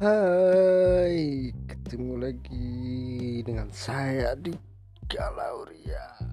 Hai, ketemu lagi dengan saya di Galauria.